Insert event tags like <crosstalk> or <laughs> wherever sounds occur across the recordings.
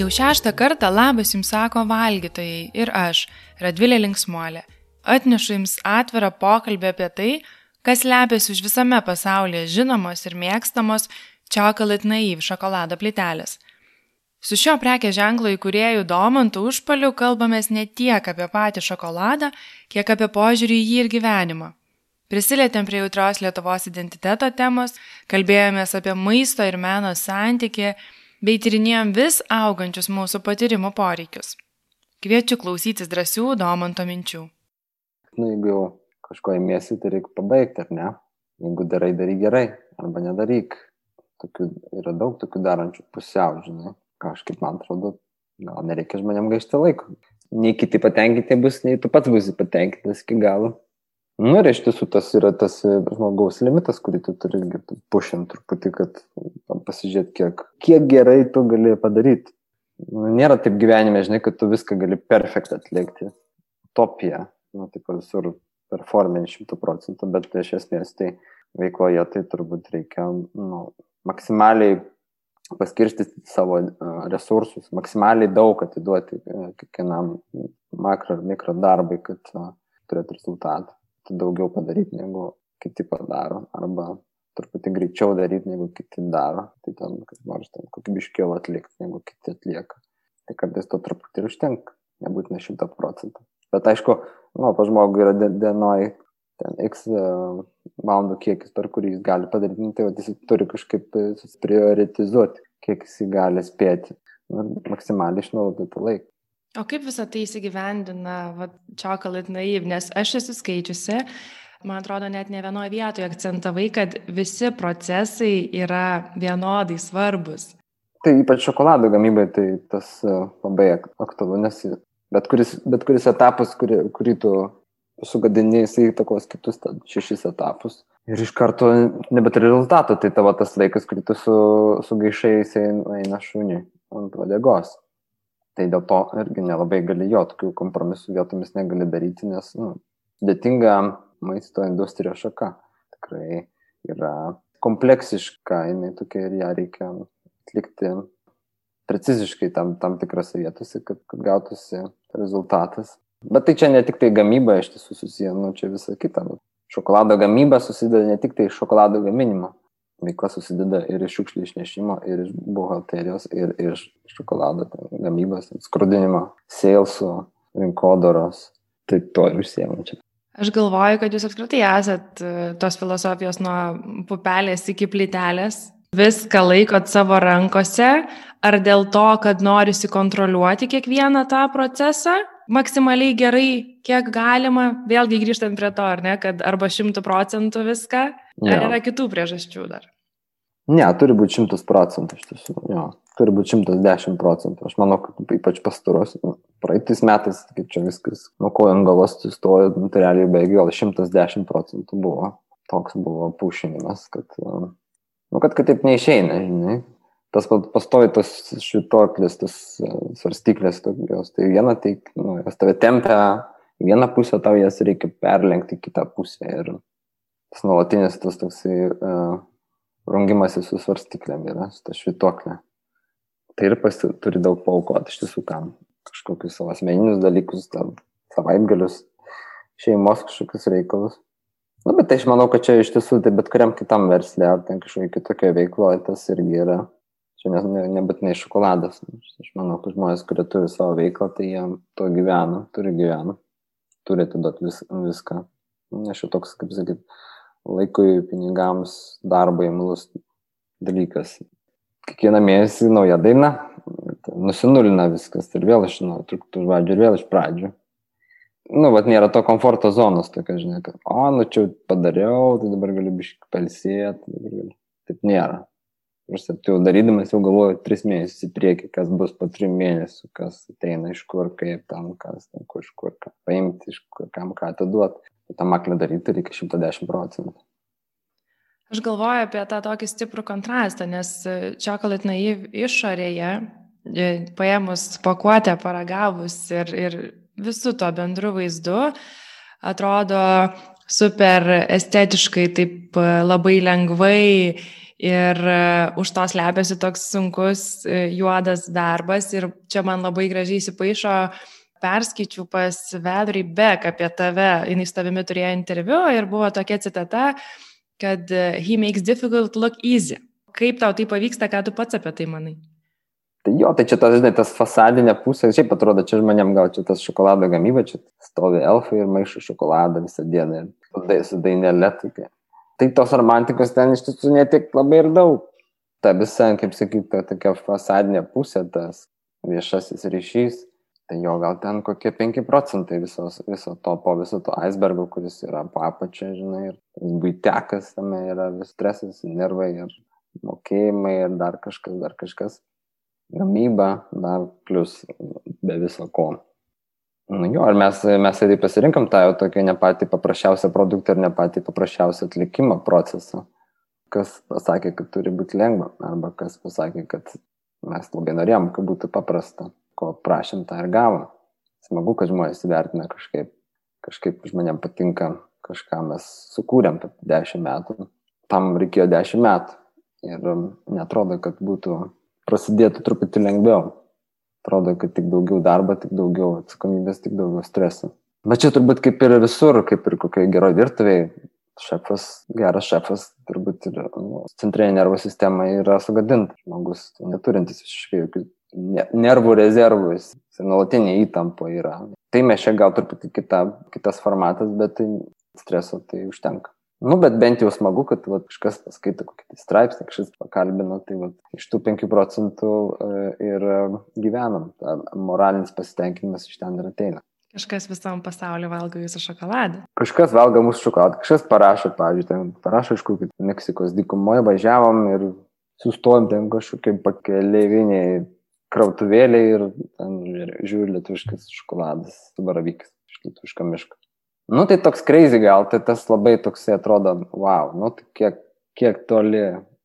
Jau šeštą kartą labas jums sako valgytojai ir aš, Radvilė Linksmuolė. Atnešu jums atvirą pokalbį apie tai, kas lepiasi už visame pasaulyje žinomos ir mėgstamos Chocolate Naive šokolado plytelės. Su šio prekės ženklo įkūrėjų Domantu užpaliu kalbamės ne tiek apie patį šokoladą, kiek apie požiūrį į jį ir gyvenimą. Prisilietėm prie jautrios Lietuvos identiteto temos, kalbėjomės apie maisto ir meno santyki, bei tyrinėjom vis augančius mūsų patyrimų poreikius. Kviečiu klausytis drąsių Domanto minčių. Nu, jeigu jau kažko įmėsi, tai reikia pabaigti, ar ne? Jeigu darai, daryk gerai, arba nedaryk. Tokių, yra daug tokių darančių pusiau, žinai. Kažkaip man atrodo, gal nereikia žmonėm gaišti laiko. Nei kiti patenkinti bus, nei tu pats būsi patenkintas iki galo. Nu ir iš tiesų tas yra tas e, žmogaus limitas, kurį tu turi pušint truputį, kad pasižiūrėt, kiek, kiek gerai tu gali padaryti. Nu, nėra taip gyvenime, žinai, kad tu viską gali perfekt atlikti. Utopija, nu, taip visur performance šimtų procentų, bet iš esmės tai veikloje tai turbūt reikia nu, maksimaliai paskirstyti savo resursus, maksimaliai daug atiduoti e, kiekvienam makro ir mikro darbai, kad turėtų rezultatą daugiau padaryti, negu kiti padaro, arba truputį greičiau daryti, negu kiti daro, tai ten, kaip nors ten kokybiškiau atlikti, negu kiti atlieka. Tai kartais to truputį ir užtenka, nebūtinai šimta procentų. Bet aišku, nu, pa žmogui yra dienoj ten X e, valandų kiekis, per kurį jis gali padaryti, nu, tai va, jis turi kažkaip e, prioritizuoti, kiek jis gali spėti, nu, maksimaliai išnaudoti tą laiką. O kaip visą tai įsigyvendina Chocolate Naive, nes aš esu skaičiusi, man atrodo, net ne vienoje vietoje akcentavai, kad visi procesai yra vienodai svarbus. Tai ypač šokolado gamybai tai tas e, labai aktualu, nes bet kuris, bet kuris etapas, kurį, kurį tu sugadini, jisai įtakos kitus šešis etapus. Ir iš karto nebeturi rezultato, tai tavo tas laikas, kurį tu su, sugaišai, jisai eina šuniui ant vadegos. Tai dėl to irgi nelabai gali jo, tokių kompromisų vietomis negali daryti, nes nu, dėtinga maisto industrijos šaka. Tikrai yra kompleksiška, jinai tokia ir ją reikia atlikti preciziškai tam, tam tikrose vietose, kad, kad gautųsi rezultatas. Bet tai čia ne tik tai gamyba iš tiesų susiję, nu čia visa kita. Šokolado gamyba susideda ne tik tai iš šokolado gaminimo, veikla susideda ir iš šiukšlių išnešimo, ir iš buhalterijos, ir iš šokolado gamybos, skrudinimo, salesų, rinkodaros. Tai to ir užsiemu čia. Aš galvoju, kad jūs apskritai esat e, tos filosofijos nuo pupelės iki plytelės. Viską laikot savo rankose, ar dėl to, kad norisi kontroliuoti kiekvieną tą procesą, maksimaliai gerai, kiek galima, vėlgi grįžtant prie to, ar ne, kad arba šimtų procentų viską, ar jo. yra kitų priežasčių dar? Ne, turi būti šimtas procentų iš tiesų, jo, turi būti šimtas dešimt procentų. Aš manau, kad ypač pastaros, nu, praeitais metais, kaip čia viskas, nuo ko ant galos sustojo, nu, tai realiai beveik gal šimtas dešimt procentų buvo. Toks buvo pušinimas, kad, nu, kad, kad taip neišeina, žinai. Tas pastovi tas švitoklis, tas svarstyklės tokios, tai viena, tai, nu, jos tave tempia į vieną pusę, tau jas reikia perlenkti į kitą pusę ir tas nuolatinis tas toksai uh, rungimasis su svarstyklėm yra, su ta švitoklė. Tai ir pasi, turi daug paukoti iš tiesų kam. Kažkokius savo asmeninius dalykus, savaitgalius, šeimos kažkokius reikalus. Na, bet tai aš manau, kad čia iš tiesų, tai bet kuriam kitam verslė, ar ten kažkokia kitokia veikla, tas irgi yra. Čia ne, ne, nebūtinai šokoladas. Aš manau, kad žmonės, kurie turi savo veiklą, tai jie to gyvena, turi gyvena, turi atiduoti vis, viską. Aš jau toks, kaip sakyt, laikui, pinigams, darbo įmalus dalykas. Kiekvieną mėnesį nauja daina, nusinulina viskas ir vėl iš naujo, truputį žodžių ir vėl iš pradžių. Nu, vat nėra to komforto zonos, tokia, žinai, kad, o, nu čia padariau, tai dabar galiu biškai palsėti, dabar galiu. Taip nėra. Ir tu jau darydamas jau galvoju tris mėnesius į priekį, kas bus po trim mėnesių, kas ateina iš kur, kaip tam, kas ten, kur, iš kur, ką paimti, iš kur, kam ką atiduoti tą maklę daryti reikia 110 procentų. Aš galvoju apie tą tokį stiprų kontrastą, nes čokolad naiv išorėje, paėmus pakuotę, paragavus ir, ir visų to bendru vaizdu, atrodo super estetiškai, taip labai lengvai Ir uh, už to slepiasi toks sunkus uh, juodas darbas. Ir čia man labai gražiai įsipaišo, perskaičiau pas Vedry Beck apie tave, jinai su tavimi turėjo interviu ir buvo tokia citata, kad uh, he makes difficult look easy. Kaip tau tai pavyksta, ką tu pats apie tai manai? Tai jo, tai čia tas, žinai, tas fasadinė pusė, šiaip atrodo, čia žmonėm gal čia tas šokolado gamyba, čia stovi elfai ir maišo šokoladą visą dieną ir su dainelė. Tai, tai tos romantikos ten iš tiesų netiek labai ir daug. Ta visa, kaip sakyti, ta tokia fasadinė pusė, tas viešasis ryšys, tai jo gal ten kokie 5 procentai visos, viso to, po viso to icebergo, kuris yra po apačia, žinai, ir būtekas tame yra vis stresas, nervai ir mokėjimai ir dar kažkas, dar kažkas gamyba, dar plus be viso ko. Nu, jo, ar mes, mes tai pasirinkam tą jau tokį ne patį paprasčiausią produktą ir ne patį paprasčiausią atlikimo procesą. Kas pasakė, kad turi būti lengva, arba kas pasakė, kad mes labai norėjom, kad būtų paprasta, ko prašym tą ir gavom. Smagu, kad žmonės įvertina kažkaip, kažkaip žmonėm patinka, kažką mes sukūrėm per dešimt metų. Tam reikėjo dešimt metų ir netrodo, kad būtų prasidėtų truputį lengviau. Atrodo, kad tik daugiau darbo, tik daugiau atsakomybės, tik daugiau streso. Bet čia turbūt kaip ir visur, kaip ir kokioje geroje virtuvėje, šefas, geras šefas, turbūt ir nu, centrinė nervų sistema yra sugadinta. Žmogus neturintis visiškai jokių nervų rezervų, jis nuolatinė įtampa yra. Tai mes čia gal truputį kita, kitas formatas, bet tai streso tai užtenka. Nu, bet bent jau smagu, kad va, kažkas paskaito kokį tai straipsnį, kažkas pakalbino, tai va, iš tų 5 procentų e, ir e, gyvenam. Ta moralinis pasitenkinimas iš ten ir ateina. Kažkas visam pasauliu valgo jūsų šokoladą. Kažkas valgo mūsų šokoladą, kažkas parašo, pavyzdžiui, ten parašo iš kokių Meksikos dykumoje važiavom ir sustojom ten kažkokie pakeleiviniai krautuvėliai ir ten žiūri lietuviškas šokoladas, baravykas iš lietuviško miško. Nu, tai toks crazy gal, tai tas labai toksai atrodo, wow, nu, tai kiek, kiek toli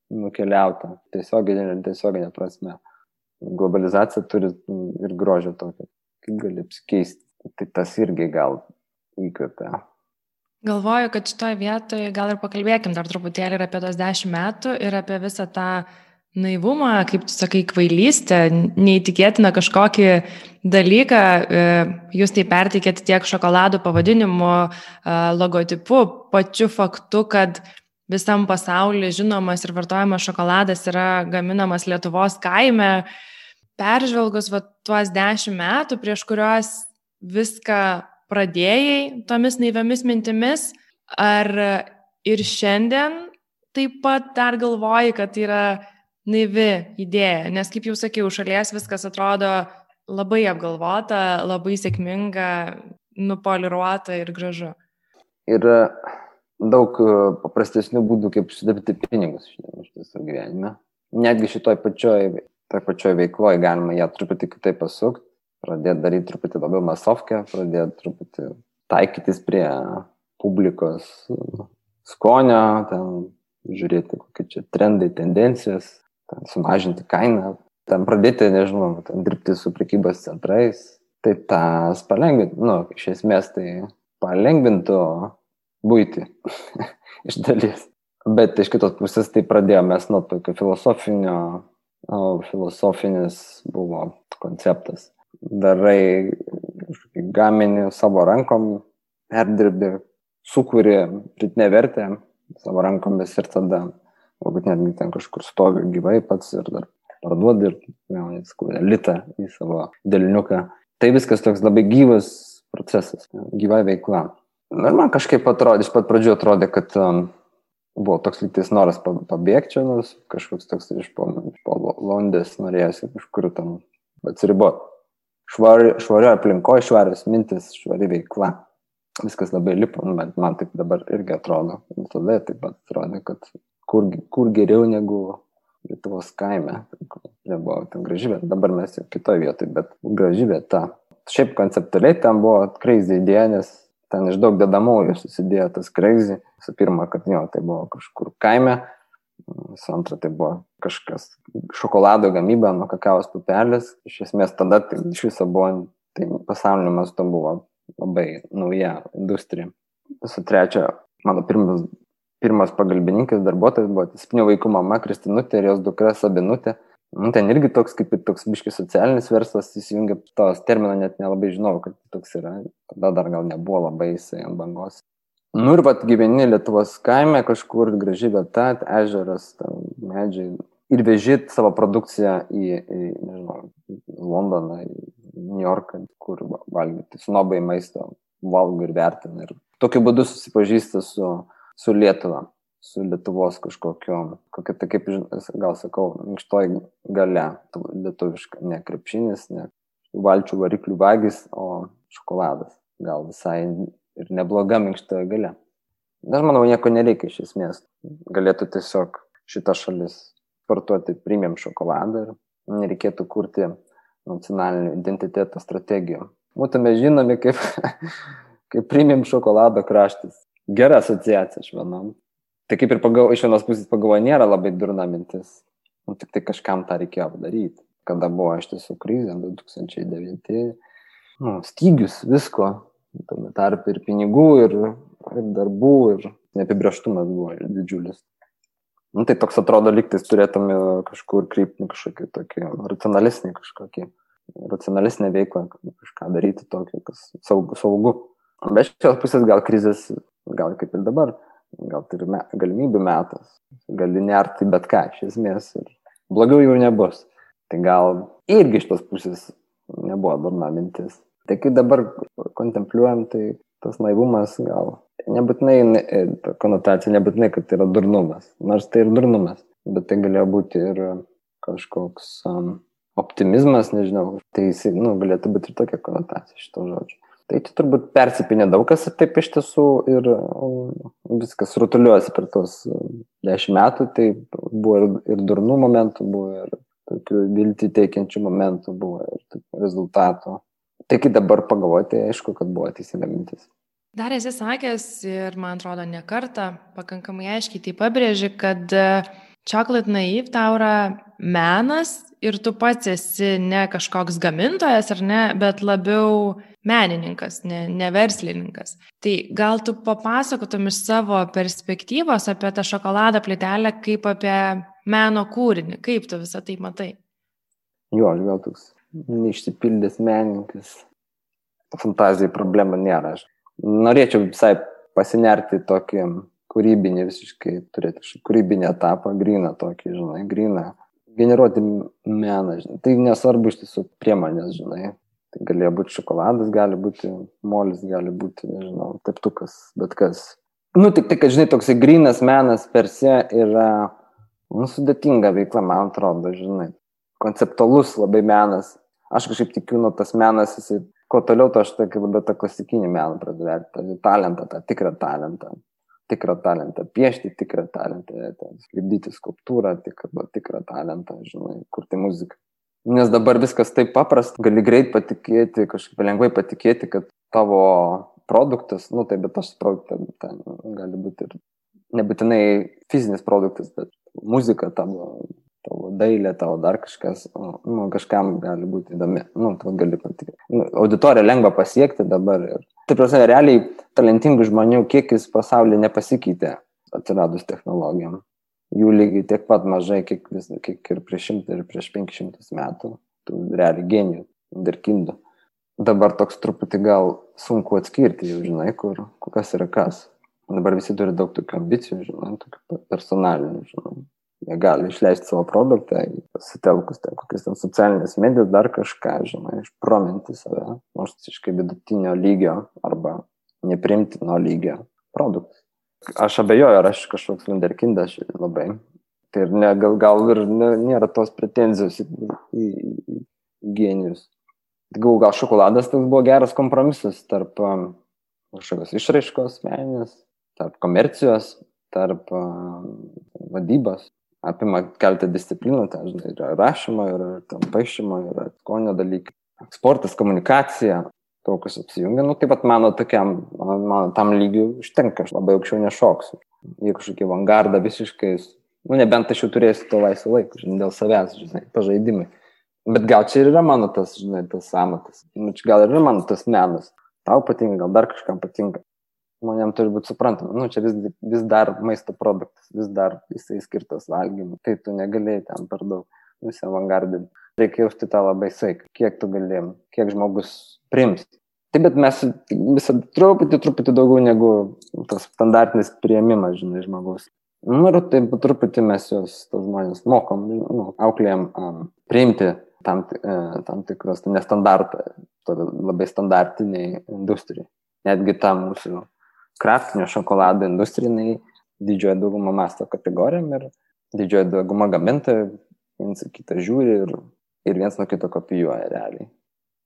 nukeliauta, tiesioginė ir tiesioginė prasme. Globalizacija turi ir grožio tokio, kaip gali apsikeisti. Tai tas irgi gal įkvepia. Galvoju, kad šitoje vietoje gal ir pakalbėkim dar truputėlį ir apie tos dešimt metų ir apie visą tą naivumą, kaip tu sakai, kvailystę, neįtikėtiną kažkokį dalyką, e, jūs tai perteikėte tiek šokoladų pavadinimu, e, logotipu, pačiu faktu, kad visam pasaulyje žinomas ir vartojamas šokoladas yra gaminamas Lietuvos kaime. Peržvelgus va, tuos dešimt metų, prieš kuriuos viską pradėjai tomis naiviamis mintimis, ar ir šiandien taip pat dar galvoji, kad tai yra naivi idėja, nes kaip jau sakiau, šalies viskas atrodo labai apgalvota, labai sėkminga, nupoliruota ir gražu. Yra daug e, paprastesnių būdų, kaip užsidirbti pinigus iš tiesų gyvenime. Netgi šitoj pačioj, pačioj veikloje galima ją truputį kitaip pasukti, pradėti daryti truputį labiau masovkę, pradėti truputį taikytis prie publikos skonio, ten žiūrėti, kokie čia trendai, tendencijos, ten sumažinti kainą, ten pradėti, nežinau, ten dirbti su prekybos centrais, tai tas palengvintų, nu, iš esmės tai palengvintų būti <laughs> iš dalies. Bet iš kitos pusės tai pradėjome nuo tokio filosofinio, o, filosofinis buvo konceptas. Darai gaminį savo rankom, perdirbi, sukūri pritinę vertę savo rankomis ir tada galbūt netgi ten kažkur stovi gyvai pats ir dar parduodi ir gauni litą į savo dėliniuką. Tai viskas toks labai gyvas procesas, gyva veikla. Na ir man kažkaip atrodė, iš pat pradžių atrodė, kad um, buvo toks lytis noras pabėgti nors kažkoks toks iš po, po Londės norėjosi kažkur tam atsiriboti. Švari, švario aplinkoje, švarios mintis, švari veikla. Viskas labai lipo, nu, bet man taip dabar irgi atrodo. Tada taip pat atrodė, kad kur, kur geriau negu Lietuvos kaime. Čia buvo ten graži vieta, dabar mes jau kitoje vietoje, bet graži vieta. Šiaip konceptualiai ten buvo crazy idėja, nes ten iš daug dedamųjų susidėjo tas crazy. Visų pirma, kad jo, tai buvo kažkur kaime, visų antra, tai buvo kažkas šokolado gamyba nuo kakavos pupelės. Iš esmės tada tai iš viso buvo, tai pasaulio mastu buvo labai nauja industrija. Visų trečia, mano pirmas pirmas pagalbininkas, darbuotojas buvo septynių vaikų mama Kristinutė ir jos dukra Sabinutė. Nu, ten irgi toks kaip ir toks biškis socialinis verslas įsijungia, tos termino net nelabai žinau, kad toks yra, tada dar gal nebuvo labai jisai ant bangos. Nu ir pat gyveni Lietuvos kaime, kažkur graži vieta, ežeras, medžiai. Ir veži savo produkciją į, į nežinau, Londoną, į New Yorką, kur valgyti. Snobai maisto valgo ir vertina. Ir tokiu būdu susipažįsta su, su Lietuva, su Lietuvos kažkokio, kokia tai kaip, gal sakau, minkštoji gale, lietuviška, ne krepšinis, ne valčių variklių vagis, o šokoladas. Gal visai ir nebloga minkšta galia. Aš manau, nieko nereikia iš esmės. Galėtų tiesiog šita šalis sportuoti premium šokoladą ir nereikėtų kurti nacionalinio identiteto strategijų. Būtume žinomi kaip, <laughs> kaip premium šokolado kraštas. Gera asociacija, aš manau. Tai kaip ir pagal, iš vienos pusės pagalvoju, nėra labai durna mintis. Nu, tik tai kažkam tą reikėjo padaryti. Kada buvo iš tiesų krizė 2009, nu, stygius visko, tame tarp ir pinigų, ir, ir darbų, ir neapibrieštumas buvo didžiulis. Nu, tai toks atrodo, lygtais turėtume kažkur krypti kažkokį tokį racionalistinį kažkokį, racionalistinę veiklą, kažką daryti tokio, kas saugu. saugu. Bet iš šios pusės gal krizės, gal kaip ir dabar, gal tai ir me, galimybių metas, gali nerti bet ką iš esmės ir blogiau jau nebus. Tai gal irgi iš tos pusės nebuvo durna mintis. Tai kai dabar kontempliuojam, tai tas naivumas gal nebūtinai, e, konotacija nebūtinai, kad tai yra durnumas, nors tai ir durnumas, bet tai galėjo būti ir kažkoks um, optimizmas, nežinau, tai jis, nu, galėtų būti ir tokia konotacija šito žodžio. Tai čia turbūt persipinė daug kas ir taip iš tiesų ir viskas rutuliuosi per tos um, dešimt metų, tai buvo ir, ir durnų momentų, buvo ir tokių viltį teikiančių momentų, buvo ir rezultatų. Tai kai dabar pagalvoti, aišku, kad buvo teisinga mintis. Dar esi sakęs ir, man atrodo, ne kartą pakankamai aiškiai tai pabrėži, kad e, Chocolate Naive tau yra menas ir tu pats esi ne kažkoks gamintojas ar ne, bet labiau menininkas, ne, ne verslininkas. Tai gal tu papasakotum iš savo perspektyvos apie tą šokoladą plėtelę kaip apie meno kūrinį, kaip tu visą tai matai? Jo, aš gal toks neišsipildęs menininkas. Fantazijai problema nėra. Aš norėčiau visai pasinerti tokį kūrybinį, visiškai turėti kūrybinį etapą, gryną tokį, žinai, gryną. Generuoti meną, žinai. Tai nesvarbu iš tiesų priemonės, žinai. Tai galėjo būti šokoladas, gali būti molis, gali būti, nežinau, teptukas, bet kas. Nu, tik tai, kad, žinai, toksai grynas menas per se yra, nu, sudėtinga veikla, man atrodo, žinai. Konceptualus labai menas aš kažkaip tikiu, nu, tas menas, jisai, kuo toliau, to aš tokį labiau tą klasikinį meną pradedu vertinti, tą talentą, tą tikrą talentą, tikrą talentą, piešti tikrą talentą, lipdyti skulptūrą, tikrą, tikrą talentą, žinai, kurti muziką. Nes dabar viskas taip paprasta, gali greit patikėti, kažkaip lengvai patikėti, kad tavo produktas, nu tai bet tas produktas ten gali būti ir nebūtinai fizinis produktas, bet muzika tavo tavo dailė, tavo dar kažkas, nu, kažkam gali būti įdomi, nu, tu gali patikėti. Nu, auditoriją lengva pasiekti dabar. Ir, taip prasme, realiai talentingų žmonių kiekis pasaulyje nepasikeitė atsiradus technologijom. Jų lygiai tiek pat mažai, kiek, vis, kiek ir prieš šimtą ir prieš penkšimtus metų. Tų realiai genijų, dirkindų. Dabar toks truputį gal sunku atskirti, jau žinai, kur, kas yra kas. Dabar visi turi daug tokių ambicijų, žinai, tokių personalinių, žinai jie gali išleisti savo produktą, pasitelkus ten kokias ten socialinės medijas, dar kažką, žinai, išprominti save, nors visiškai vidutinio lygio arba neprimtino lygio produktas. Aš abejoju, ar aš kažkoks lunderkindas labai. Tai ir ne, gal, gal ir ne, nėra tos pretenzijos į, į, į genijus. Gal, gal šokoladas toks buvo geras kompromisas tarp um, kažkokios išraiškos meninės, tarp komercijos, tarp um, vadybos apima keletą disciplinų, tai žinai, yra rašymo, yra tam paaišymo, yra skonio dalykai, sportas, komunikacija, tokius apsijungia, nu taip pat mano tokiam, mano tam lygiu užtenka, aš labai aukščiau nešoksiu. Jeigu kažkokį avangardą visiškai, nu nebent aš jau turėsiu to laisvo laiko, žinai, dėl savęs, žinai, pažaidimai. Bet gal čia ir yra mano tas, žinai, tas amatas. Nu, čia gal ir yra mano tas menas. Tau patinka, gal dar kažkam patinka. Žmonėm turi būti suprantama, nu, čia vis, vis dar maisto produktas, vis dar jisai skirtas valgymui, tai tu negalėjai ten per daug visi avangardinti. Reikia jausti tą labai saiką, kiek tu galėjai, kiek žmogus priims. Taip, bet mes visą truputį, truputį daugiau negu tas standartinis prieimimas, žinai, žmogaus. Nu, ir taip truputį mes juos, tos žmonės, mokom, nu, auklėjom um, priimti tam, e, tam tikros nestandartą, labai standartiniai industrijai. Netgi tam mūsų kraftinio šokolado industrijai didžioji dauguma masto kategorijom ir didžioji dauguma gamintojų viens kitą žiūri ir, ir viens nuo kito kopijuoja realiai.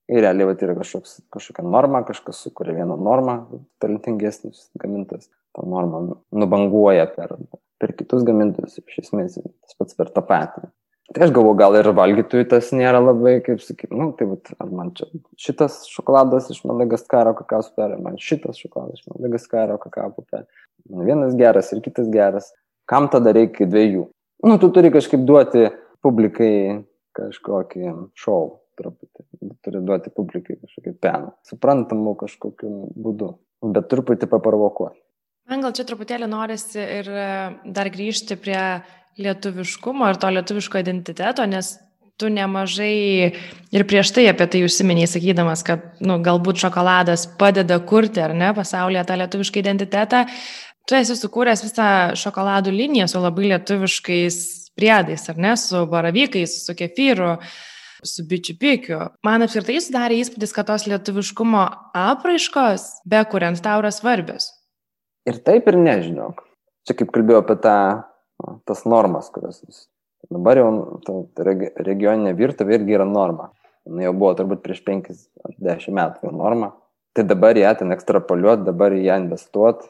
Ir realiai vat, yra kažkoks, kažkokia norma, kažkas sukuria vieną normą, talentingesnis gamintojas, tą normą nubanguoja per, per kitus gamintojus, iš esmės tas pats per tą patį. Tai aš galvoju, gal ir valgytojui tas nėra labai, kaip sakyti, nu, tai vat, ar man čia šitas šokoladas iš Madagaskaro kakao pupelė, man šitas šokoladas iš Madagaskaro kakao pupelė. Nu, vienas geras ir kitas geras. Kam tada reikia dviejų? Nu, tu turi kažkaip duoti publikai kažkokį šou truputį. Turi duoti publikai kažkokį peną. Suprantamu kažkokiu būdu. Bet truputį paprovokuoti. Man gal čia truputėlį norisi ir e, dar grįžti prie lietuviškumo ir to lietuviško identiteto, nes tu nemažai ir prieš tai apie tai užsiminiai, sakydamas, kad nu, galbūt šokoladas padeda kurti ar ne pasaulyje tą lietuvišką identitetą. Tu esi sukūręs visą šokoladų liniją su labai lietuviškais priedais, ar ne, su baravykais, su kefyru, su bičiu pikiu. Man apskritai sudarė įspūdis, kad tos lietuviškumo apraiškos, be kuriant tau yra svarbios. Ir taip ir nežinok. Čia kaip kalbėjau apie tą tas normas, kurios dabar jau ta regioninė virtuvė irgi yra norma. Jis jau buvo turbūt prieš 5-10 metų jau norma. Tai dabar ją ten ekstrapoliuoti, dabar ją investuoti,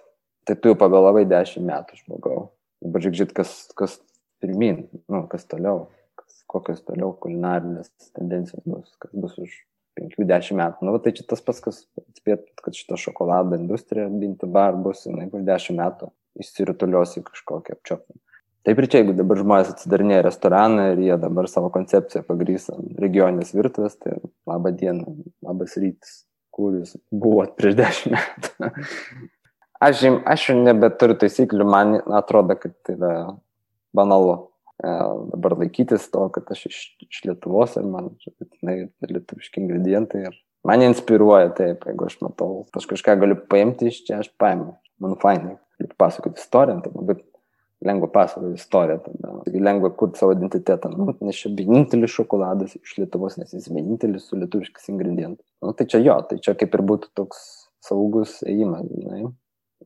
tai tu jau pavėlavai 10 metų žmogau. Dabar žiūrėk, kas, kas pirmin, nu, kas toliau, kas, kokios toliau kulinarinės tendencijos bus, kas bus už 5-10 metų. Nu, tai čia tas pats, kas atspėt, kad šita šokolado industrija, bintų bar bus, jinai už 10 metų išsirutulios į kažkokią apčiopimą. Taip ir čia, jeigu dabar žmonės atsidarinėja restoraną ir jie dabar savo koncepciją pagrįsta regioninės virtuvės, tai laba diena, labas rytas, kur jūs buvot prieš dešimt metų. <laughs> Aš, aš nebeturiu taisyklių, man atrodo, kad tai yra banalu e, dabar laikytis to, kad aš iš, iš Lietuvos ir man būtinai lietuviški ingredientai. Ir mane inspiruoja taip, jeigu aš matau, aš kažką galiu paimti iš čia, aš paimu. Man fainai, pasakoti istoriją, tai labai lengva pasakoti istoriją, tada lengva kurti savo identitetą. Nu, nes čia vienintelis šokoladas iš Lietuvos, nes jis vienintelis su lietuviškais ingredientais. Nu, tai čia jo, tai čia kaip ir būtų toks saugus ėjimas, žinai.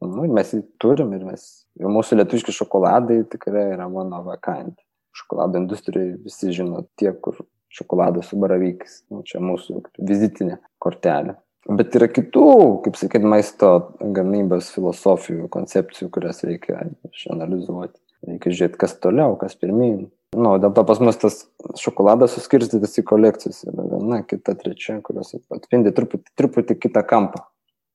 Nu, mes jį turim ir mes, ir mūsų lietuviški šokoladai tikrai yra mano vakant. Šokolado industrijai visi žino tie, kur šokoladas su baravykais. Nu, čia mūsų vizitinė kortelė. Bet yra kitų, kaip sakyt, maisto gamybos filosofijų, koncepcijų, kurias reikia išanalizuoti. Reikia žiūrėti, kas toliau, kas pirmyn. Nu, dėl to pas mus tas šokoladas suskirstytas į kolekcijas. Yra viena, kita, trečia, kurios atspindi truputį, truputį kitą kampą.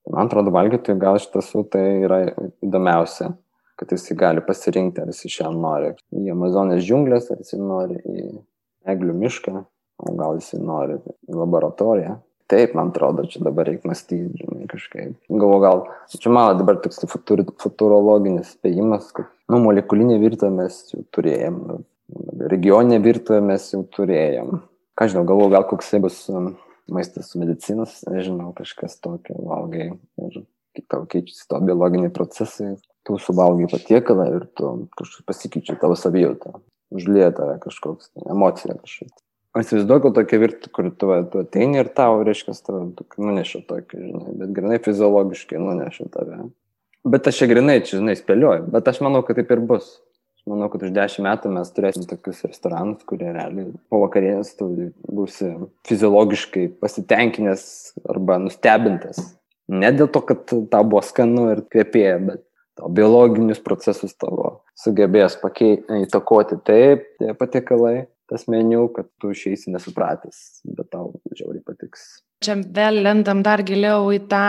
Man atrodo, valgytojui gal iš tiesų tai yra įdomiausia, kad jis gali pasirinkti, ar jis iš jam nori į Amazonės džiunglės, ar jis nori į eglių mišką, o gal jis nori į laboratoriją. Taip, man atrodo, čia dabar reikia mąstyti, kažkaip. Galvo, gal, čia mano dabar toks futur, futurologinis spėjimas, kad, nu, molekulinė virtuvė mes jau turėjom, regioninė virtuvė mes jau turėjom. Ką žinau, galvo, gal koksai bus um, maistas su medicinos, nežinau, kažkas tokio valgai ir tau keičiasi to biologiniai procesai, tu suvalgai patiekalą ir tu kažkaip pasikeičia tavo savijautą, užlėja tave kažkoks emocija kažkokia. Aš įsivaizduoju tokia virtuvė, kur tu, tu ateini ir tau, reiškia, nuneša tokį, žinai, bet grinai fiziologiškai nuneša tave. Bet aš čia grinai, čia, žinai, spėliuoju, bet aš manau, kad taip ir bus. Aš manau, kad už dešimt metų mes turėsim tokius restoranus, kurie realiai po vakarienės tu būsi fiziologiškai pasitenkinęs arba nustebintas. Ne dėl to, kad tau buvo skanu ir kvepėja, bet tau biologinius procesus tavo sugebės pakei, įtakoti taip, tie patiekalai, tas meniu, kad tu išeisi nesupratęs, bet tau žiauriai patiks. Čia vėl lendam dar giliau į tą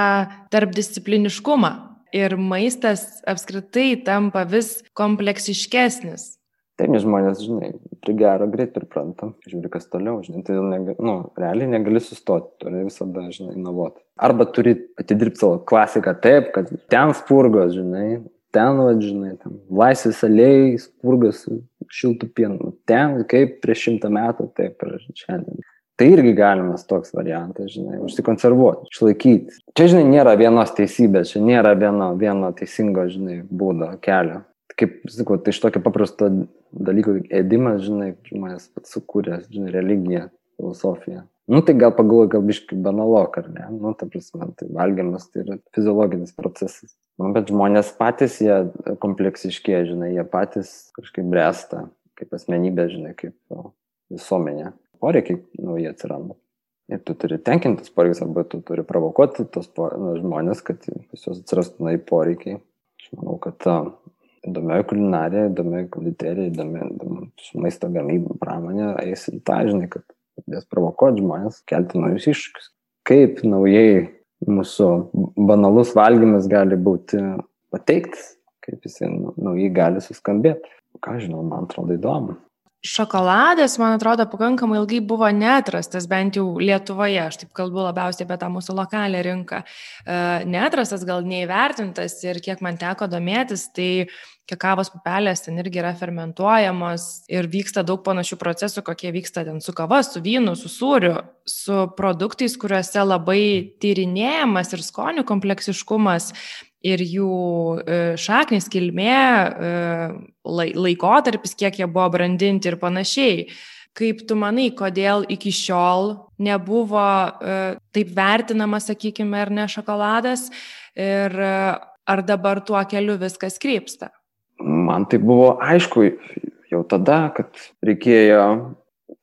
tarpdiscipliniškumą. Ir maistas apskritai tampa vis kompleksiškesnis. Taip, nes žmonės, žinai, prie gero greit pripranta, žiūri, kas toliau, žinai, tai nega, nu, realiai negali sustoti, turi visada, žinai, inovoti. Arba turi atidirbti savo klasiką taip, kad ten spurgos, žinai, ten, va, žinai, ten laisvės alėjai, spurgas šiltų pienų, ten kaip prieš šimtą metų, taip ir šiandien. Tai irgi galimas toks variantas, žinai, užsikonservuoti, išlaikyti. Čia, žinai, nėra vienos teisybės, čia nėra vieno, vieno teisingo, žinai, būdo, kelio. Kaip, sakau, tai iš tokio paprasto dalyko ėdimas, žinai, žmonės sukūrė, žinai, religiją, filosofiją. Nu, tai gal pagalvoju, gal biškai banalok, ar ne? Nu, ta prasme, tai valgymas tai yra fiziologinis procesas. Nu, bet žmonės patys, jie kompleksiškie, žinai, jie patys kažkaip bręsta, kaip asmenybė, žinai, kaip visuomenė. Poreikiai nauji atsiranda. Ir tu turi tenkintis poreikius, arba tu turi provokuoti tos nu, žmonės, kad pas juos atsirastų nauji poreikiai. Aš manau, kad ta įdomioji kulinarija, įdomioji konditerija, įdomioji maisto gamyba, pramonė eis į tą, žinai, kad jas provokuoti žmonės, kelti naujus iššūkius. Kaip naujai mūsų banalus valgymas gali būti pateiktas, kaip jisai naujai gali suskambėti. Ką žinau, man atrodo įdomu. Šokoladas, man atrodo, pakankamai ilgai buvo netrastas, bent jau Lietuvoje, aš taip kalbu labiausiai apie tą mūsų lokalią rinką. E, netrastas, gal neįvertintas ir kiek man teko domėtis, tai kakavos pupelės ten irgi yra fermentuojamos ir vyksta daug panašių procesų, kokie vyksta ten su kava, su vynu, su sūriu, su produktais, kuriuose labai tyrinėjamas ir skonių kompleksiškumas ir jų e, šaknis, kilmė, e, laikotarpis, kiek jie buvo brandinti ir panašiai. Kaip tu manai, kodėl iki šiol nebuvo e, taip vertinama, sakykime, ar ne šokoladas ir ar dabar tuo keliu viskas krypsta? man tai buvo aišku jau tada, kad reikėjo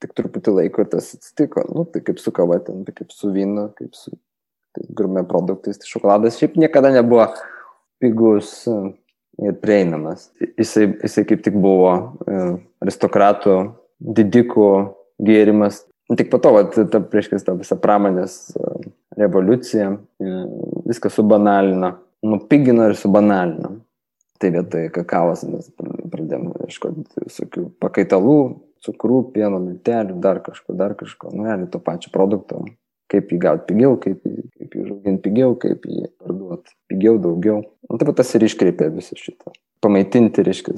tik truputį laiko ir tas atsitiko. Nu, tai kaip su kava, ten, tai kaip su vynu, kaip su grumė produktais. Tai šokoladas šiaip niekada nebuvo pigus e, ir prieinamas. Jisai, jisai kaip tik buvo e, aristokratų, didikų gėrimas. Tik po to, va, ta, prieš kas ta visa pramonės e, revoliucija, viską subanalino, nupigino ir subanalino. Tai vietoj kakavos mes pradėjome ieškoti visokių pakaitalų, cukrų, pieno, miltelių, dar kažko, dar kažko, nu, realiai to pačio produkto. Kaip jį gauti pigiau, kaip jį, kaip jį užauginti pigiau, kaip jį parduoti pigiau, daugiau. Nu, taip pat tas ir iškreipia visą šitą. Pamaitinti, reiškia,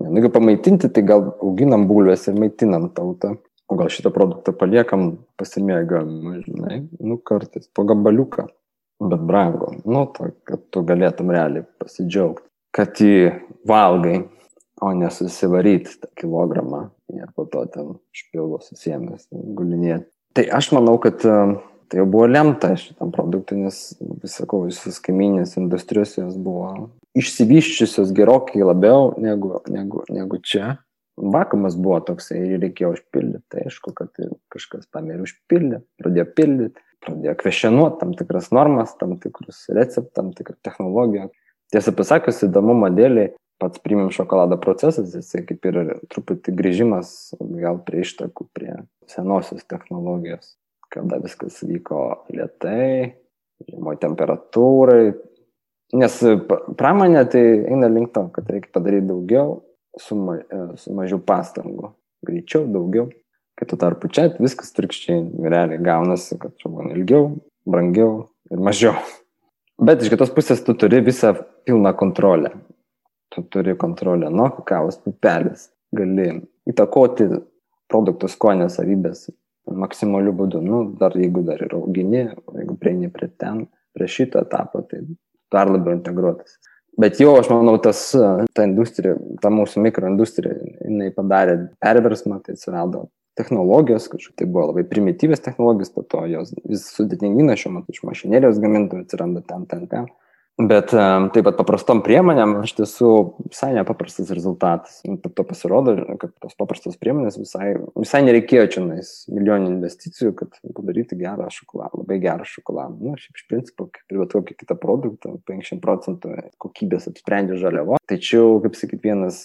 ne, nu, jeigu pamaitinti, tai gal auginam bulves ir maitinam tautą. O gal šitą produktą paliekam pasimėgam, žinai, nu kartais po gabaliuką, bet brango, nu, to, kad tu galėtum realiai pasidžiaugti kad jį valgai, o nesusivaryti tą kilogramą ir po to ten špilvo susėmęs gulinėti. Tai aš manau, kad tai jau buvo lemta šitam produktui, nes, visakau, visos kaiminės industrijos jos buvo išsivyščiusios gerokai labiau negu, negu, negu čia. Vakumas buvo toksai ir reikėjo užpildyti. Tai aišku, kad kažkas pamirė užpildyti, pradėjo pildyti, pradėjo kvešenuoti tam tikras normas, tam tikrus receptus, tam tikrą technologiją. Tiesą pasakius, įdomumo dėliai pats primim šokolado procesas, jisai kaip ir truputį grįžimas gal prie ištakų, prie senosios technologijos, kada viskas vyko lietai, žemoj temperatūrai. Nes pramonė tai eina link to, kad reikia padaryti daugiau su, ma, su mažiau pastangų. Greičiau, daugiau. Kai tu tarpu čia viskas trikščiai, realiai gaunasi, kad čia buvo ilgiau, brangiau ir mažiau. Bet iš kitos pusės tu turi visą pilną kontrolę. Tu turi kontrolę nuo kakavos pupelės. Gali įtakoti produktų skonio savybės maksimaliu būdu. Nu, dar jeigu dar ir augini, jeigu prieini prie ten, prie šito etapo, tai dar labiau integruotas. Bet jau, aš manau, tas, ta industrija, ta mūsų mikroindustrija, jinai padarė perversmą, tai atsirado technologijos, kažkaip tai buvo labai primityvės technologijos, po to jos vis sudėtingina šiuo metu iš mašinėlijos gamintojų atsiranda ten, ten, ten. Bet taip pat paprastom priemonėm iš tiesų visai nepaprastas rezultatas. Po to pasirodo, kad tos paprastos priemonės visai, visai nereikėjo čia milijonų investicijų, kad padaryti gerą šokoladą, labai gerą šokoladą. Na, nu, šiaip iš principo, kaip ir bet kokį kitą produktą, 50 procentų kokybės apsprendžia žaliavo. Tačiau, kaip sakyt, vienas,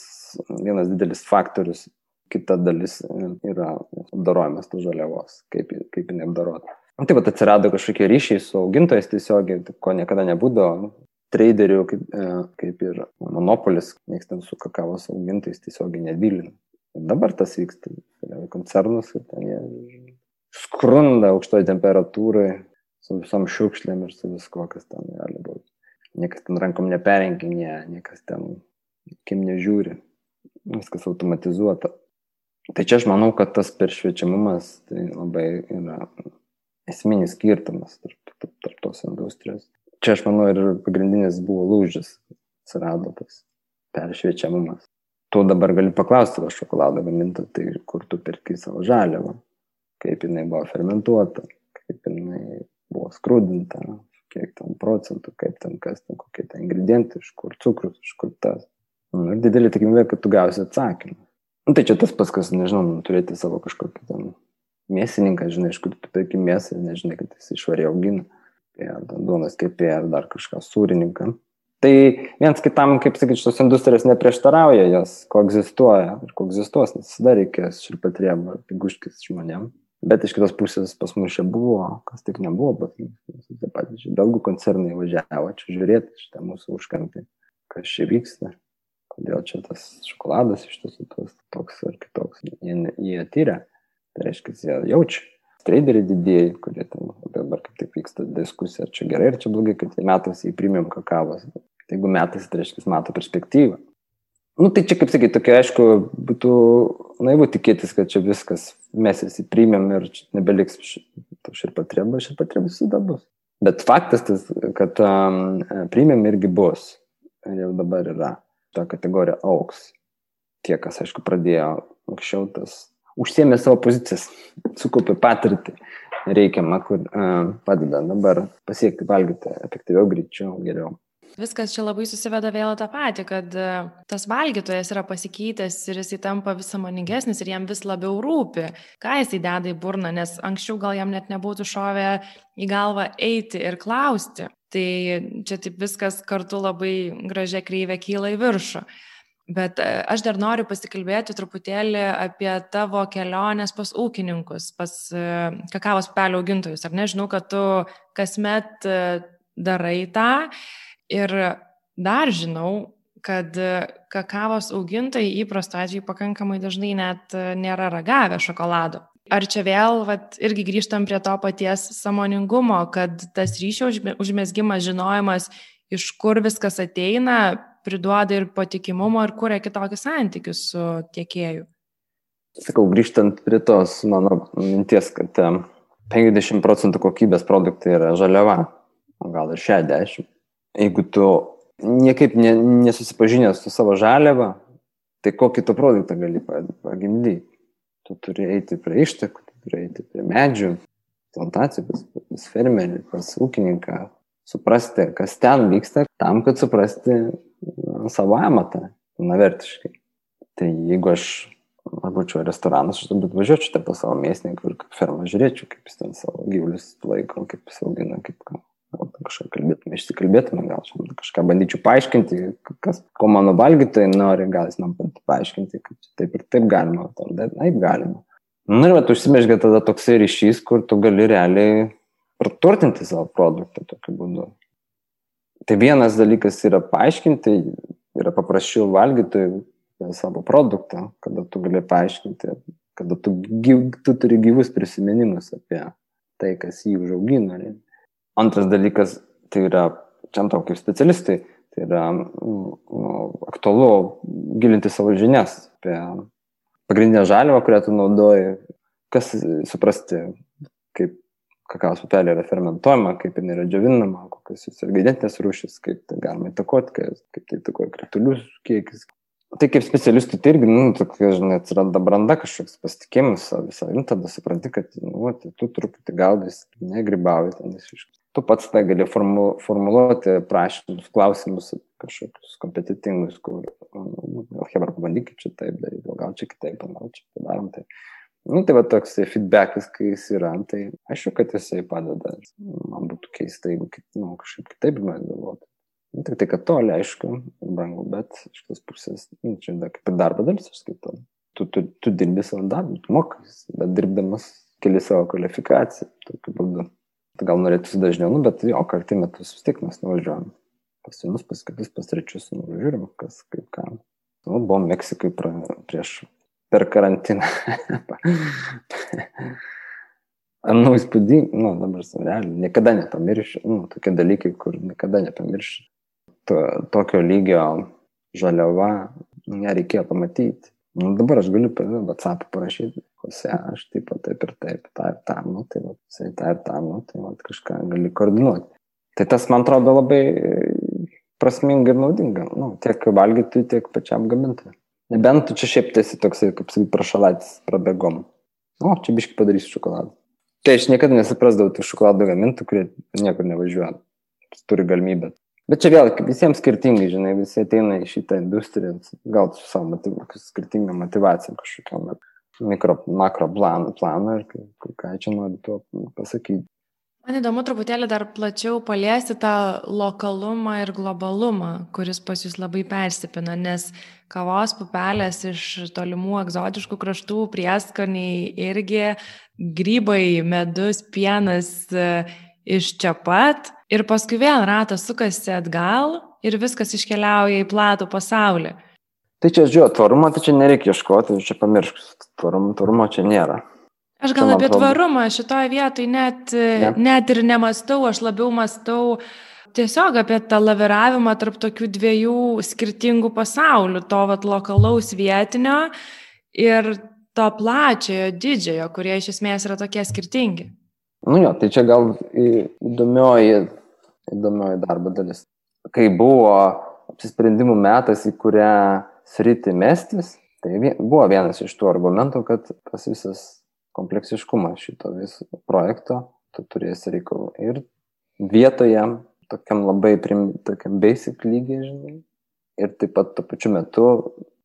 vienas didelis faktorius kita dalis yra apdarojimas tos žaliavos, kaip, kaip jinai apdarota. Nu, taip pat atsirado kažkokie ryšiai su augintojais tiesiogiai, ko niekada nebūdavo. Traderių, kaip, e, kaip ir monopolis, nieks ten su kakavos augintojais tiesiogiai nedylina. Dabar tas vyksta. Koncernus, ten jie skrunda aukštoje temperatūroje su visom šiukšlėm ir su visko, kas ten gali būti. Niekas ten rankom neperenginė, niekas ten kim nežiūri, viskas automatizuota. Tai čia aš manau, kad tas peršviečiamumas tai labai yra esminis skirtumas tarp, tarp, tarp tos industrijos. Čia aš manau ir pagrindinis buvo lūžis, atsirado tas peršviečiamumas. Tu dabar gali paklausti va šokoladą gaminti, tai kur tu perki savo žaliavą, kaip jinai buvo fermentuota, kaip jinai buvo skrūdinta, kiek ten procentų, kaip ten kas, ten kokie ten ingredientai, iš kur cukrus, iš kur tas. Nu, ir didelį tikimybę, kad tu gausi atsakymą. Nu, tai čia tas paskas, nežinau, nu, turėti savo kažkokį ten mėsininką, žinai, iš kur tu perki mėsą, nežinai, kad jis išvariai augina, ar duonas kepė, ar dar kažką sūrininką. Tai viens kitam, kaip sakyti, šitos industrijos neprieštarauja, jos koegzistuoja ir koegzistuos, nes tada reikės šilpatriebą piguškis žmonėm. Bet iš kitos pusės pas mus čia buvo, kas tik nebuvo, bet taip pat belgų koncernai važiavo čia žiūrėti šitą mūsų užkampį, kas čia vyksta, kodėl čia tas šokoladas iš tiesų toks ar kitoks. Jie, jie tyria, tai reiškia, jie jaučia. Traderiai didėjai, kurie ten dabar kaip tik vyksta diskusija, ar čia gerai, ar čia blogai, kad jie metais į premium kakavos. Tai jeigu metais, tai reiškia, mato perspektyvą. Nu, tai čia, kaip sakyti, tokia, aišku, būtų naivu tikėtis, kad čia viskas mesis į premium ir nebeliks to širpatrėbo, širpatrėbo visada bus. Bet faktas tas, kad um, premium irgi bus. Ir jau dabar yra. Ta kategorija auks. Tie, kas, aišku, pradėjo anksčiau, tas užsiemė savo pozicijas, sukaupė patirtį reikiamą, kur uh, padeda dabar pasiekti valgyti efektyviau, greičiau, geriau. Viskas čia labai susiveda vėl tą patį, kad e, tas valgytojas yra pasikeitęs ir jisai tampa vis samoningesnis ir jam vis labiau rūpi, ką jisai deda į burną, nes anksčiau gal jam net nebūtų šovę į galvą eiti ir klausti. Tai čia taip viskas kartu labai gražia kreivė kyla į viršų. Bet e, aš dar noriu pasikalbėti truputėlį apie tavo keliones pas ūkininkus, pas e, kakavos pelio augintojus. Ar nežinau, kad tu kasmet darai tą Ir dar žinau, kad kakavos augintojai įprasto atveju pakankamai dažnai net nėra ragavę šokolado. Ar čia vėl vat, irgi grįžtam prie to paties samoningumo, kad tas ryšio užmėsgymas, žinojimas, iš kur viskas ateina, priduoda ir patikimumo ir kuria kitokius santykius su tiekėju. Sakau, grįžtant prie tos mano minties, kad 50 procentų kokybės produktai yra žaliava, o gal ir 60 jeigu tu niekaip ne, nesusipažinęs su savo žaliava, tai kokį tu produktą gali pagimdyti. Tu turi eiti prie ištekų, tu turi eiti prie medžių, plantacijų, pas, pas fermerį, pas ūkininką, suprasti, kas ten vyksta, tam, kad suprasti savo amatą, navertiškai. Tai jeigu aš būčiau restoranas, aš turbūt važiuočiau ten pas savo mėsininką ir kaip fermą žiūrėčiau, kaip jis ten savo gyvulius laiko, kaip jis augina, kaip ką kažką kalbėtume, išsikalbėtume, gal čia kažką bandyčiau paaiškinti, kas, ko mano valgytojai nori, gal jis man paaiškinti, kad taip ir taip galima, ar taip galima. Na ir bet užsimešgia tada toksai ryšys, kur tu gali realiai praturtinti savo produktą tokiu būdu. Tai vienas dalykas yra paaiškinti, yra paprasčiau valgytojui savo produktą, kada tu gali paaiškinti, kada tu, gyv, tu turi gyvus prisiminimus apie tai, kas jį užaugino. Antras dalykas, tai yra, čia tau kaip specialistai, tai yra nu, aktualu gilinti savo žinias apie pagrindinę žaliavą, kurią tu naudoji, kas suprasti, kaip kakavos pupelė yra fermentuojama, kaip jinai yra džiovinama, kokios jos ingredientinės rūšis, kaip tai galima įtakoti, kaip tai įtakoja kritulių kiekis. Tai kaip specialistui tai irgi, nu, tokia, žinai, atsiranda branda kažkoks pasitikėjimas savim, tada supranti, kad, nu, tai tu truputį gaudys, negribauji ten visiškai tu pats tai gali formu, formuluoti prašymus, klausimus kažkokius kompetitingus, kur, nu, gal Hebra pabandykit čia taip daryti, gal čia kitaip, gal čia padarom tai. Nu, tai va toks feedbackas, kai jis yra, tai aišku, kad jisai padeda. Man būtų keista, jeigu nu, kažkaip kitaip man galvotų. Nu, tik tai, kad toli, aišku, brangu, bet iš tos pusės, nu, čia da, kaip ir darbo dalis, aš skaitau. Tu, tu, tu dirbi savo darbą, tu mokai, bet dirbdamas keli savo kvalifikaciją, tokiu būdu. Tai gal norėtųsi dažniau, nu, bet jo, kartį metus vis tiek mes nuvažiuojam. Pas vienus, pas kitus, pas trečius nuvažiuojam, kas kaip ką. Nu, buvom Meksikai pra, prieš per karantiną. nu, įspūdingai, nu, dabar realiai, niekada nepamiršiu, nu, tokie dalykai, kur niekada nepamiršiu. To, tokio lygio žaliava, nereikėjo pamatyti. Nu, dabar aš galiu per WhatsApp parašyti, kose aš taip pat taip ir taip, tą ir tą, nu, tai va, jisai tą ir tą, nu, tai va, kažką gali koordinuoti. Tai tas man atrodo labai prasminga ir naudinga, nu, tiek valgyti, tiek pačiam gaminti. Nebent tu čia šiaip tiesi toksai, kaip sakai, prašalaitis prabėgom. O, čia biškai padarysiu šokoladą. Tai aš niekada nesuprasdavau tų šokoladų gamintų, kurie niekur nevažiuoja. Turi galimybę. Bet čia vėl visiems skirtingai, žinai, visi ateina į šitą industriją, gal su savo motiv skirtingą motivaciją kažkokiam mikro, makro planą, planą ir ką čia nori tuo pasakyti. Man įdomu truputėlį dar plačiau paliesti tą lokalumą ir globalumą, kuris pas jūs labai persipina, nes kavos pupelės iš tolimų egzotiškų kraštų, prieskoniai irgi, grybai, medus, pienas e, iš čia pat ir paskui vėl ratas sukasi atgal ir viskas iškeliauja į platų pasaulį. Tai čia, žiūrėjau, tvarumo, tai čia nereikia ieškoti, čia pamiršk, tvarumo, tvarumo čia nėra. Aš gal apie tvarumą šitoje vietoje net, ne. net ir nemastau, aš labiau mastau tiesiog apie tą laviravimą tarp tokių dviejų skirtingų pasaulių, to vat lokalaus vietinio ir to plačiojo, didžiojo, kurie iš esmės yra tokie skirtingi. Nu jo, tai čia gal įdomioji, įdomioji darbo dalis. Kai buvo apsisprendimų metas, į kurią sritį mestis, tai buvo vienas iš tų argumentų, kad tas visas kompleksiškumą šito viso projekto, tu turėsi reikalų ir vietoje, tokiam labai prim, tokiam basic lygiai, žinai, ir taip pat tuo pačiu metu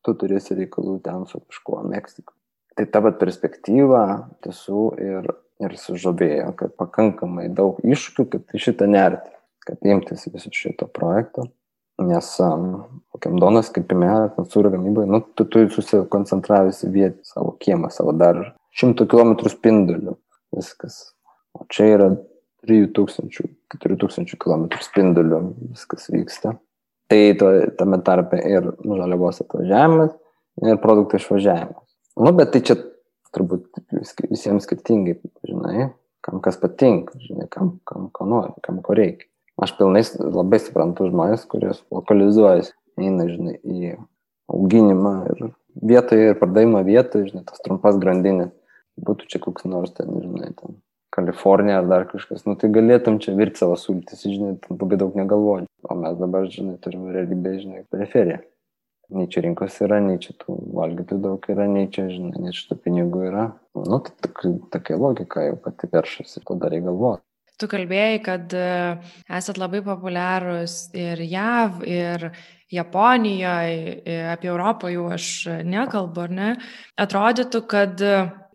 tu turėsi reikalų ten su kažkuo Meksiko. Tai ta pat perspektyva tiesų ir, ir sužavėjo, kad pakankamai daug iššūkių, kad šitą nerti, kad imtis viso šito projekto. Nes um, kokiam donas, kaip įmė, sūrio gamybai, nu, tu turi susikoncentravęs vietą, savo kiemą, savo daržą šimto kilometrų spinduliu viskas. O čia yra 3000, 4000 km spinduliu viskas vyksta. Tai to, tame tarpe ir žaliavos atvažiavimas, ir produktų išvažiavimas. Nu, bet tai čia turbūt visiems skirtingai, žinai, kam kas patinka, žinai, kam, kam ko nori, kam ko reikia. Aš pilnai labai suprantu žmonės, kurie lokalizuojasi, eina, žinai, į auginimą ir vietoje ir pardavimo vietoje, žinai, tas trumpas grandinės būtų čia koks nors ten, žinai, ten Kalifornija ar dar kažkas, nu tai galėtum čia virti savo sultis, žinai, labai daug negalvoti. O mes dabar, žinai, turim realybę, žinai, periferiją. Nei čia rinkos yra, nei čia tų valgytojų daug yra, nei čia, žinai, nei čia tų pinigų yra. Nu, tai tokia logika jau pati peršasi, to dar reikia galvoti. Tu kalbėjai, kad e, esat labai populiarus ir JAV, ir Japonijoje, apie Europą jau aš nekalbu, ar ne? Atrodytų, kad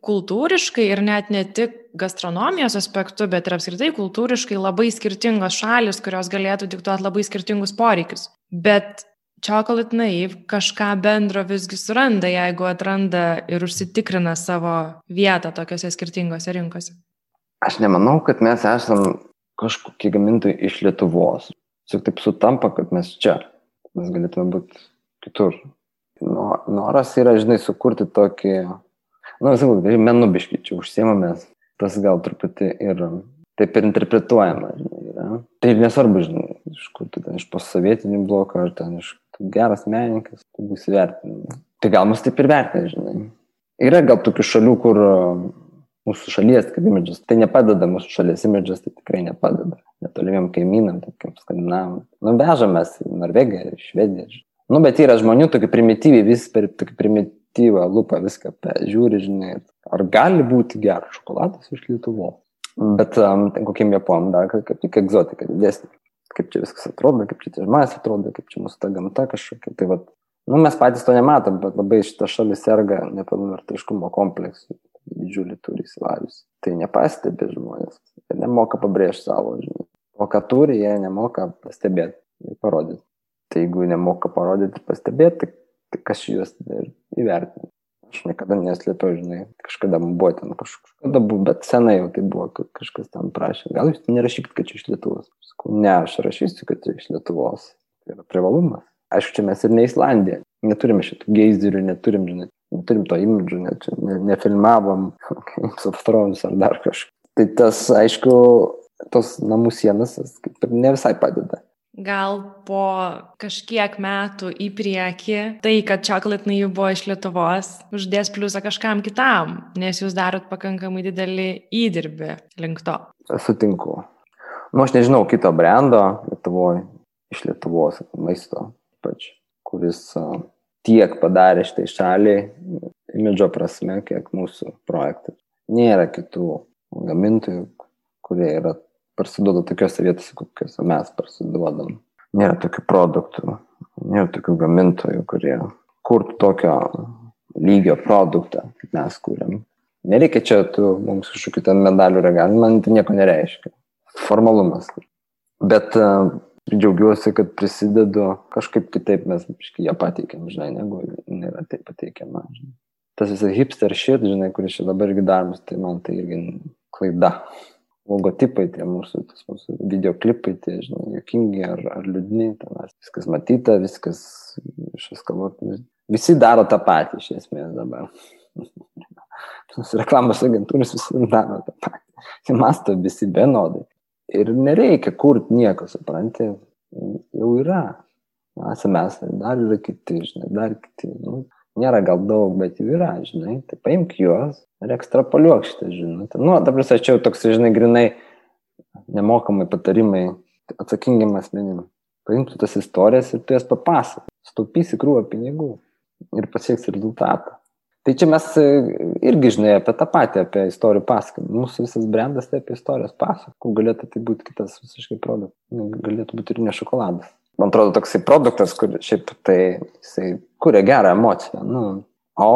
kultūriškai ir net ne tik gastronomijos aspektu, bet ir apskritai kultūriškai labai skirtingos šalis, kurios galėtų diktuoti labai skirtingus poreikius. Bet Chocolate Naive kažką bendro visgi suranda, jeigu atranda ir užsitikrina savo vietą tokiuose skirtingose rinkose. Aš nemanau, kad mes esam kažkokie gamintojai iš Lietuvos. Tiesiog taip sutampa, kad mes čia. Mes galėtume būti kitur. Noras yra, žinai, sukurti tokį nu, sakau, tai menu biškyčių užsiemamės, tas gal truputį ir taip ir interpretuojama, žinai. Tai nesvarbu, žinai, iš kur tu ten iš posovietinių blokų, ar ten iš geras menininkas, tu būsi vertinamas. Tai gal mus taip ir vertina, žinai. Yra gal tokių šalių, kur mūsų šalies, kaip imidžas, tai nepadeda mūsų šalies imidžas, tai tikrai nepadeda. Netolimiem kaimynam, tokiam skandinavam. Nu, vežamės į Norvegiją, Švediją. Nu, bet yra žmonių tokie primityviai, vis per tokį primityvį perspektyvą, lupą viską žiūri, žinai, ar gali būti geras šokoladas iš Lietuvos. Bet um, kokiem Japonam dar kaip tik egzotika didesnė. Kaip čia viskas atrodo, kaip čia tie žmonės atrodo, kaip čia mūsų ta gamta kažkokia. Tai vat, nu, mes patys to nematom, bet labai šita šalis serga nepilnavertiškumo kompleksu. Didžiulį turi įsilavius. Tai nepastebi žmonės. Jie nemoka pabrėžti savo, žinai. O ką turi, jie nemoka pastebėti ir parodyti. Tai jeigu nemoka parodyti ir pastebėti, tai tai kas juos įvertina. Aš niekada neslėpiau, žinai, kažkada buvo ten kažkada buvo, bet senai jau tai buvo, kad kažkas ten prašė. Gal jūs nerašykit, kad čia iš Lietuvos. Sakau, ne, aš rašysiu, kad čia iš Lietuvos. Tai yra privalumas. Aišku, čia mes ir ne Islandija. Neturime šitų geizerių, neturim, žinai, turim to imidžų, net ne, nefilmavom Thrones ar dar kažką. Tai tas, aišku, tos namų sienas kaip ir ne visai padeda. Gal po kažkiek metų į priekį tai, kad Chocolate Naive buvo iš Lietuvos, uždės pliusą kažkam kitam, nes jūs darot pakankamai didelį įdirbį link to. Sutinku. Nu, aš nežinau kito brendo Lietuvoje, iš Lietuvos maisto, ypač, kuris tiek padarė šitai šaliai, imidžo prasme, kiek mūsų projektas. Nėra kitų gamintojų, kurie yra parsiduoda tokiuose vietose, kokiuose mes parsiduodam. Nėra tokių produktų, nėra tokių gamintojų, kurie kurtų tokio lygio produktą, kaip mes kūrėm. Nereikia čia tų mums kažkokių ten medalių regalų, man tai nieko nereiškia. Formalumas. Bet uh, džiaugiuosi, kad prisidedu, kažkaip kitaip mes ją pateikėm, žinai, negu nėra taip pateikiama. Žinai. Tas visas hipster shit, žinai, kuris čia dabar irgi daromas, tai man tai irgi klaida. Logotipai, tie mūsų, tas mūsų videoklipai, tie, žinai, jokingi ar, ar liūdni, ten viskas matyta, viskas išeskaluota. Visi daro tą patį iš esmės dabar. <laughs> Reklamos agentūros visi daro tą patį. Tai masto visi vienodai. Ir nereikia kurti nieko, supranti, jau yra. Esame mes, dar yra kiti, žinai, dar kiti. Nu, nėra gal daug, bet jų yra, žinai. Tai paimk juos ir ekstrapoliuok šitą žinutę. Nu, dabar aš čia jau toks, žinai, grinai nemokamai patarimai atsakingiam asmenim. Paimk tas istorijas ir tu jas papasak. Staupysi krūvą pinigų ir pasieksi rezultatą. Tai čia mes e, irgi, žinai, apie tą patį, apie istorijų pasakojimą. Mūsų visas brandas tai apie istorijos pasakojimą. Galėtų tai būti kitas visiškai produktas. Galėtų būti ir ne šokoladas. Man atrodo, toksai produktas, kur šiaip tai jisai kuria gerą emociją. Nu, o,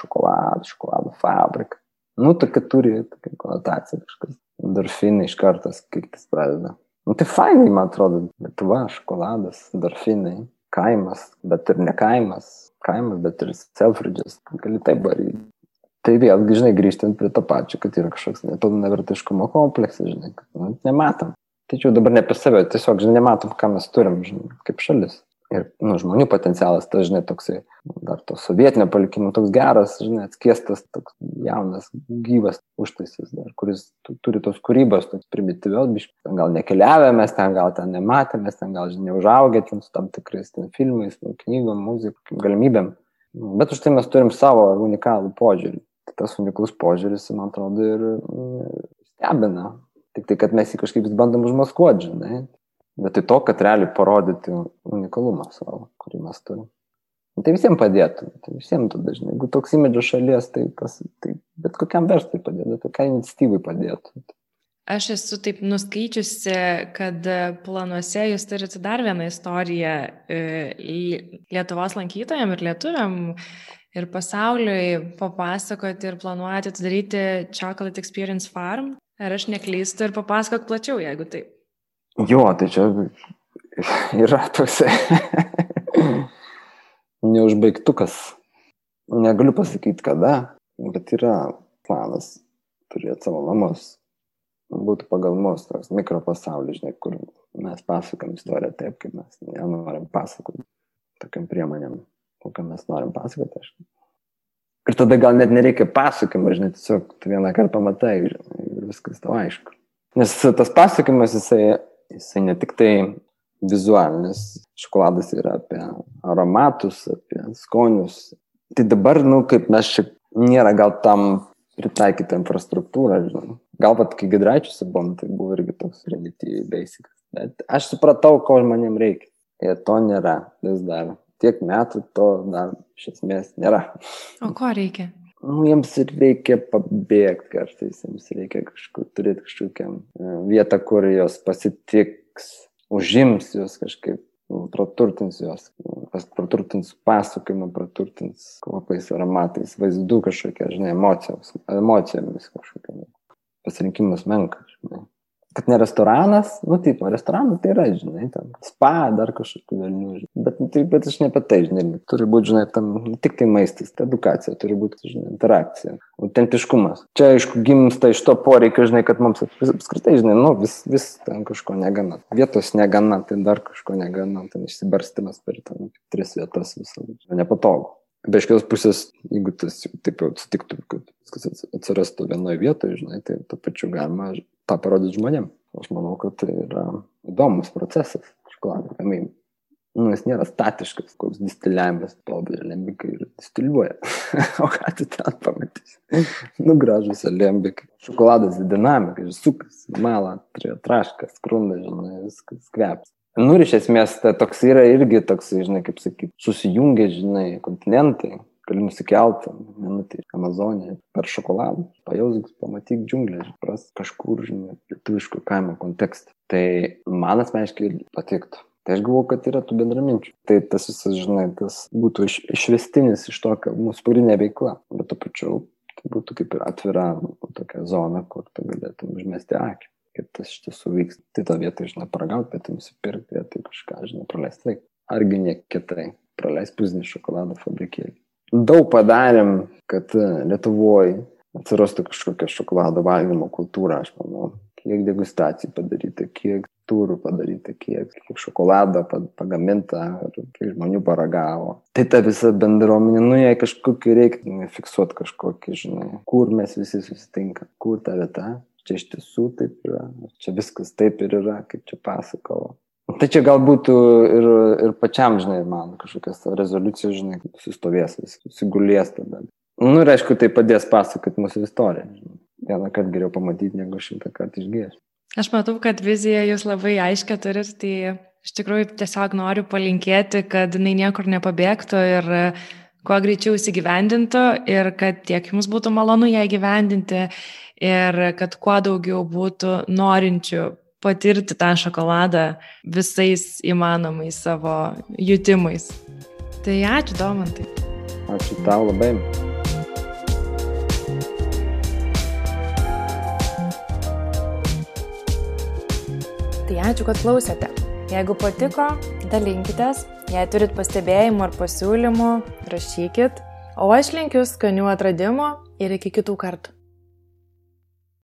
šokoladas, šokolado fabrika. Nu, tokia turi tokia konotacija kažkas. Dorfinai iš kartos, kaip tas pradeda. Nu, tai fainai, man atrodo, Lietuva, šokoladas, dorfinai, kaimas, bet ir ne kaimas, kaimas, bet ir Selfridges, gali taip varyti. Tai vėlgi, žinai, grįžtant prie to pačio, kad yra kažkoks nepilnavertiškumo kompleksas, žinai, kad nu, nematom. Tačiau dabar ne apie save, tiesiog, žinai, nematom, ką mes turim, žinai, kaip šalis ir nu, žmonių potencialas, tas, žinai, toksai, dar to sovietinio palikimo, toks geras, žinai, atskiestas, toks jaunas, gyvas užtaisas, dar, kuris turi tos kūrybos, toks primityvios, biškai, gal nekeliavę mes ten, gal ten nematėme, mes ten gal, žinai, užaugę ten su tam tikrais ten filmais, nu, knygom, muzikom, galimybėm. Bet už tai mes turim savo unikalų požiūrį. Tai tas unikalus požiūris, man atrodo, ir mm, stebina. Tik tai, kad mes jį kažkaip bandom užmaskuoti, žinai. Vietoj to, kad realiai parodyti unikalumą savo, kurį mes turime. Tai visiems padėtų, tai visiems tada dažnai. Jeigu toks imidžo šalies, tai, tas, tai bet kokiam verslui padėtų, tokiai iniciatyvai padėtų. Aš esu taip nuskaičiusi, kad planuose jūs turite dar vieną istoriją e, Lietuvos lankytojams ir lietuviam ir pasauliui papasakoti ir planuojate atidaryti Chocolate Experience Farm. Ar aš neklystu ir papasakok plačiau, jeigu taip. Jo, tai čia yra toksai neužbaigtukas. Negaliu pasakyti kada, bet yra planas turėti savo namus. Būtų pagal mus toks mikropasaulis, žinai, kur mes pasakam istoriją taip, kaip mes nenorim pasakoti. Tokiam priemonėm, kokiam mes norim pasakoti. Aš. Ir tada gal net nereikia pasakymą, žinai, tiesiog tu vieną kartą pamatai žinai, viskas tau aišku. Nes tas pasakymas, jisai jisai ne tik tai vizualinis, šokoladas yra apie aromatus, apie skonius. Tai dabar, nu, kaip mes čia nėra gal tam pritaikyta infrastruktūra, žinai. Gal pat, kai Gidraičiuose buvom, tai buvo irgi toks primityviai basic. Bet aš supratau, ko žmonėm reikia. Ir to nėra vis dar. Tiek metų to dar iš esmės nėra. O ko reikia? Nu, jiems reikia pabėgti kartais, jiems reikia kažkur turėti kažkokią e, vietą, kur jos pasitiks, užims jos kažkaip, nu, praturtins jos, praturtins pasakojimą, praturtins kvapais, aromatais, vaizdų kažkokia, žinai, emocijos, emocijomis kažkokia. Pasirinkimas menkas, žinai kad ne restoranas, nu taip, restoranas tai yra, žinai, ten spa, dar kažkokių velnių. Bet, tai, bet aš ne apie tai, žinai, turi būti, žinai, tam tik tai maistas, tai edukacija, turi būti, žinai, interakcija, autentiškumas. Čia, aišku, gimsta iš to poreikio, žinai, kad mums apskritai, žinai, nu, vis, vis ten kažko negana. Vietos negana, tai dar kažko negana, ten išsibarstimas per ten tris vietas visą. Nepatogu. Bet iš kitos pusės, jeigu tas taip jau atsitiktų, kad viskas atsirastų vienoje vietoje, žinai, tai to pačiu galima tą parodyti žmonėm. Aš manau, kad tai yra įdomus procesas šokolado gaminimo. Nu, jis nėra statiškas, koks distiliavimas, pobė, lembikai ir distiliuoja. <laughs> o ką tu ten pamatysi? nu, gražus lembikai. Šokoladas dinamika, jis sukas, mala, traškas, skrunda, žinai, viskas kveps. Nu ir iš esmės tai toks yra irgi toks, žinai, kaip sakyti, susijungia, žinai, kontinentai. Gali nusikelti, minutį, Amazonė, per šokoladą, pajausk, pamatyk džiunglę, pras kažkur, žinai, lietuviško kaimo kontekste. Tai man asmeniškai patiktų. Tai aš galvoju, kad yra tų bendraminčių. Tai tas visas, žinai, tas būtų iš, išvestinis iš to, kad mūsų pagrindinė veikla. Bet to pačiu, tai būtų kaip ir atvira tokia zona, kur tu galėtum užmesti akį kaip tas iš tiesų vyks. Tai tą vietą, žinai, paragauti, bet nusipirkti, vietoj kažką, žinai, praleisti laiką. Argi ne kitai, praleisti pusnį šokolado fabrikėlį. Daug padarėm, kad e, Lietuvoje atsirastų kažkokia šokolado valgymo kultūra, aš manau. Kiek degustacijų padaryta, kiek turų padaryta, kiek, kiek šokolado pagaminta, kiek žmonių paragavo. Tai ta visa bendruomenė, nu jei kažkokį reikia fiksuoti kažkokį, žinai, kur mes visi susitinkam, kur ta vieta, čia iš tiesų taip yra, čia viskas taip ir yra, kaip čia pasakavo. Tai čia galbūt ir, ir pačiam, žinai, man kažkokias rezoliucijas, žinai, sustovės, susigulės tada. Nu ir aišku, tai padės pasakoti mūsų istoriją. Žinai. Vieną kartą geriau pamatyti, negu šimtą kartą išgėsti. Aš matau, kad viziją jūs labai aiškia turit, tai iš tikrųjų tiesiog noriu palinkėti, kad jinai niekur nepabėgtų ir kuo greičiau įsigyvendintų ir kad tiek jums būtų malonu ją įgyvendinti ir kad kuo daugiau būtų norinčių patirti tą šokoladą visais įmanomais savo jutimais. Tai ačiū, Domantai. Ačiū tau labai. Tai ačiū, kad klausėte. Jeigu patiko, dalinkitės, jei turit pastebėjimų ar pasiūlymų, rašykit. O aš linkiu skanių atradimų ir iki kitų kartų.